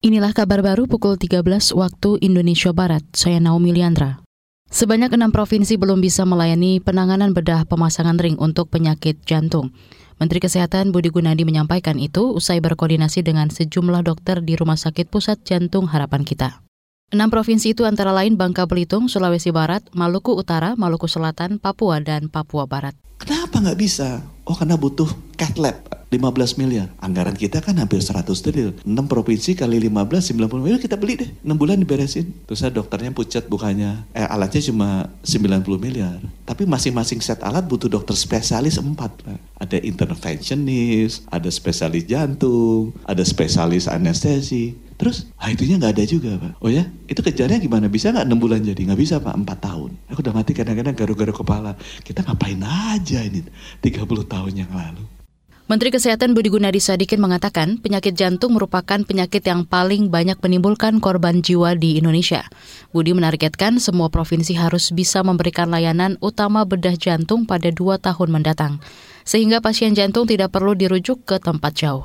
Inilah kabar baru pukul 13 waktu Indonesia Barat. Saya Naomi Liandra. Sebanyak enam provinsi belum bisa melayani penanganan bedah pemasangan ring untuk penyakit jantung. Menteri Kesehatan Budi Gunadi menyampaikan itu usai berkoordinasi dengan sejumlah dokter di Rumah Sakit Pusat Jantung Harapan Kita. Enam provinsi itu antara lain Bangka Belitung, Sulawesi Barat, Maluku Utara, Maluku Selatan, Papua, dan Papua Barat. Kenapa nggak bisa? Oh karena butuh cath lab 15 miliar. Anggaran kita kan hampir 100 triliun. 6 provinsi kali 15, 90 miliar kita beli deh. 6 bulan diberesin. Terus saya dokternya pucat bukannya. Eh alatnya cuma 90 miliar. Tapi masing-masing set alat butuh dokter spesialis 4. Pak. Ada interventionist, ada spesialis jantung, ada spesialis anestesi. Terus, ah itunya nggak ada juga Pak. Oh ya, itu kejarnya gimana? Bisa nggak 6 bulan jadi? Nggak bisa Pak, 4 tahun. Aku udah mati kadang-kadang garu-garu kepala. Kita ngapain aja ini 30 tahun yang lalu. Menteri Kesehatan Budi Gunadi Sadikin mengatakan penyakit jantung merupakan penyakit yang paling banyak menimbulkan korban jiwa di Indonesia. Budi menargetkan semua provinsi harus bisa memberikan layanan utama bedah jantung pada dua tahun mendatang, sehingga pasien jantung tidak perlu dirujuk ke tempat jauh.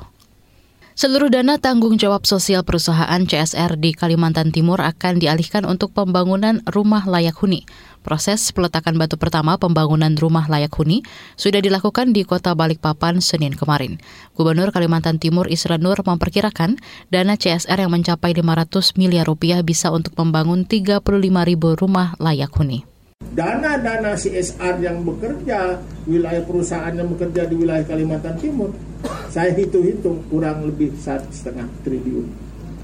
Seluruh dana tanggung jawab sosial perusahaan CSR di Kalimantan Timur akan dialihkan untuk pembangunan rumah layak huni. Proses peletakan batu pertama pembangunan rumah layak huni sudah dilakukan di kota Balikpapan Senin kemarin. Gubernur Kalimantan Timur Isra Nur memperkirakan dana CSR yang mencapai 500 miliar rupiah bisa untuk membangun 35 ribu rumah layak huni. Dana-dana CSR yang bekerja, wilayah perusahaan yang bekerja di wilayah Kalimantan Timur saya hitung-hitung kurang lebih satu setengah triliun.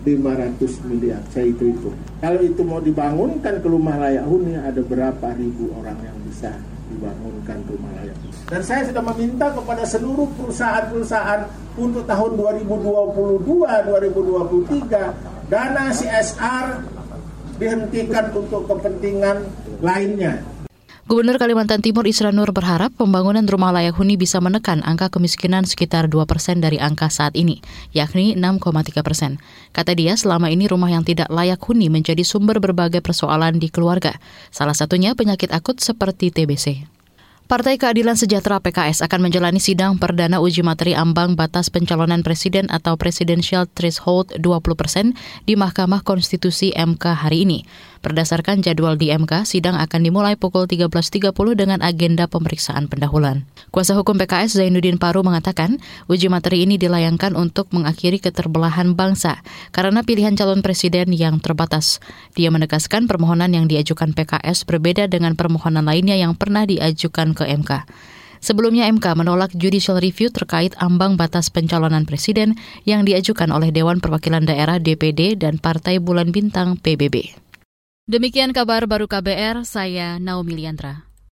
500 miliar saya itu itu kalau itu mau dibangunkan ke rumah layak huni ada berapa ribu orang yang bisa dibangunkan rumah layak dan saya sudah meminta kepada seluruh perusahaan-perusahaan untuk tahun 2022 2023 dana CSR dihentikan untuk kepentingan lainnya Gubernur Kalimantan Timur Isra Nur berharap pembangunan rumah layak huni bisa menekan angka kemiskinan sekitar 2 persen dari angka saat ini, yakni 6,3 persen. Kata dia, selama ini rumah yang tidak layak huni menjadi sumber berbagai persoalan di keluarga, salah satunya penyakit akut seperti TBC. Partai Keadilan Sejahtera PKS akan menjalani sidang perdana uji materi ambang batas pencalonan presiden atau presidential threshold 20 persen di Mahkamah Konstitusi MK hari ini. Berdasarkan jadwal di MK, sidang akan dimulai pukul 13.30 dengan agenda pemeriksaan pendahuluan. Kuasa hukum PKS Zainuddin Paru mengatakan, uji materi ini dilayangkan untuk mengakhiri keterbelahan bangsa karena pilihan calon presiden yang terbatas. Dia menegaskan permohonan yang diajukan PKS berbeda dengan permohonan lainnya yang pernah diajukan ke ke MK. Sebelumnya MK menolak judicial review terkait ambang batas pencalonan presiden yang diajukan oleh Dewan Perwakilan Daerah DPD dan Partai Bulan Bintang PBB. Demikian kabar baru KBR, saya Naomi Liandra.